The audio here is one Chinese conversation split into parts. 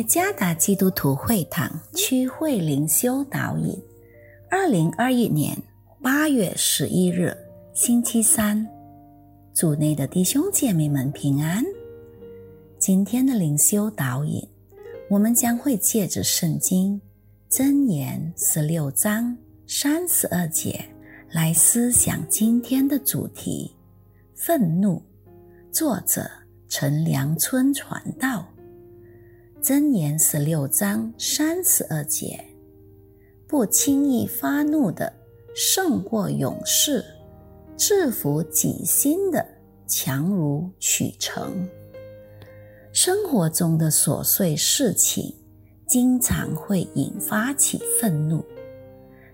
耶加达基督徒会堂区会灵修导引，二零二一年八月十一日，星期三，主内的弟兄姐妹们平安。今天的灵修导引，我们将会借着圣经箴言十六章三十二节来思想今天的主题：愤怒。作者陈良春传道。箴言十六章三十二节：不轻易发怒的胜过勇士，制服己心的强如取成。生活中的琐碎事情经常会引发起愤怒，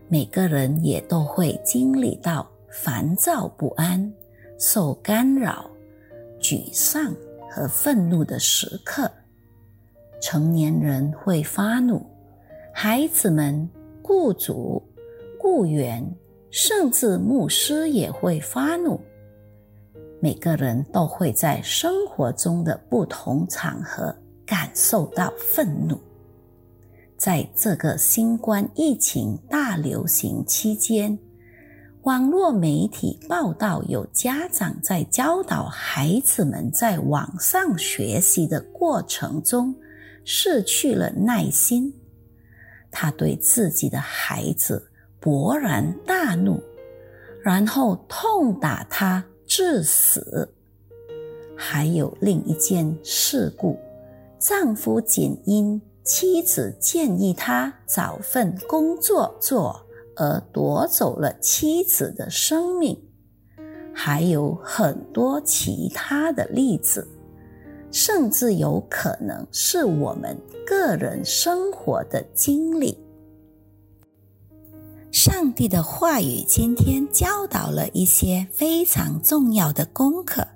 每个人也都会经历到烦躁不安、受干扰、沮丧和愤怒的时刻。成年人会发怒，孩子们、雇主、雇员，甚至牧师也会发怒。每个人都会在生活中的不同场合感受到愤怒。在这个新冠疫情大流行期间，网络媒体报道有家长在教导孩子们在网上学习的过程中。失去了耐心，他对自己的孩子勃然大怒，然后痛打他致死。还有另一件事故，丈夫仅因妻子建议他找份工作做而夺走了妻子的生命。还有很多其他的例子。甚至有可能是我们个人生活的经历。上帝的话语今天教导了一些非常重要的功课，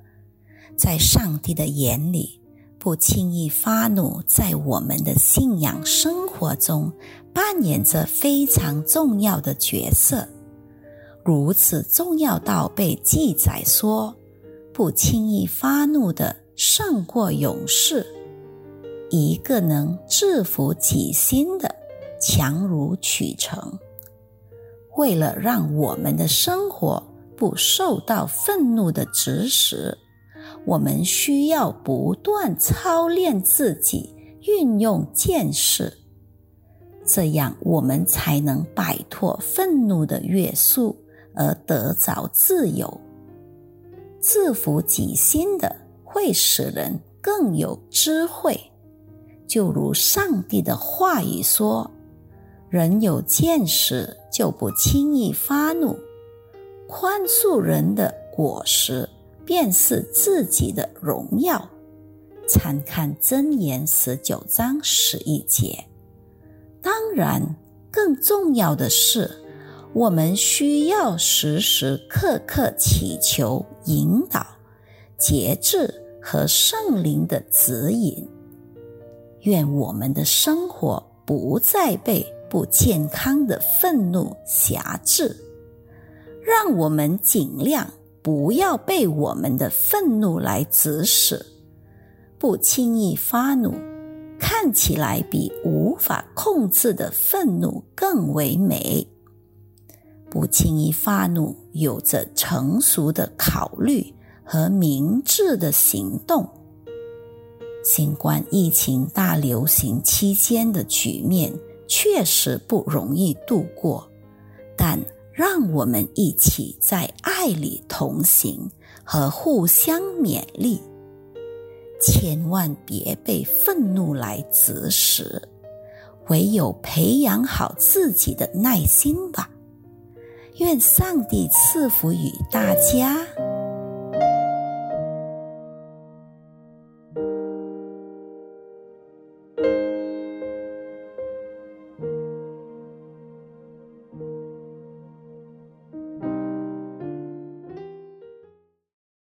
在上帝的眼里，不轻易发怒，在我们的信仰生活中扮演着非常重要的角色，如此重要到被记载说，不轻易发怒的。胜过勇士，一个能制服己心的，强如取成。为了让我们的生活不受到愤怒的指使，我们需要不断操练自己，运用见识，这样我们才能摆脱愤怒的约束，而得着自由，制服己心的。会使人更有智慧，就如上帝的话语说：“人有见识，就不轻易发怒。宽恕人的果实，便是自己的荣耀。”参看箴言十九章十一节。当然，更重要的是，我们需要时时刻刻祈求引导。节制和圣灵的指引，愿我们的生活不再被不健康的愤怒辖制，让我们尽量不要被我们的愤怒来指使，不轻易发怒，看起来比无法控制的愤怒更为美。不轻易发怒，有着成熟的考虑。和明智的行动。新冠疫情大流行期间的局面确实不容易度过，但让我们一起在爱里同行和互相勉励，千万别被愤怒来指使，唯有培养好自己的耐心吧。愿上帝赐福于大家。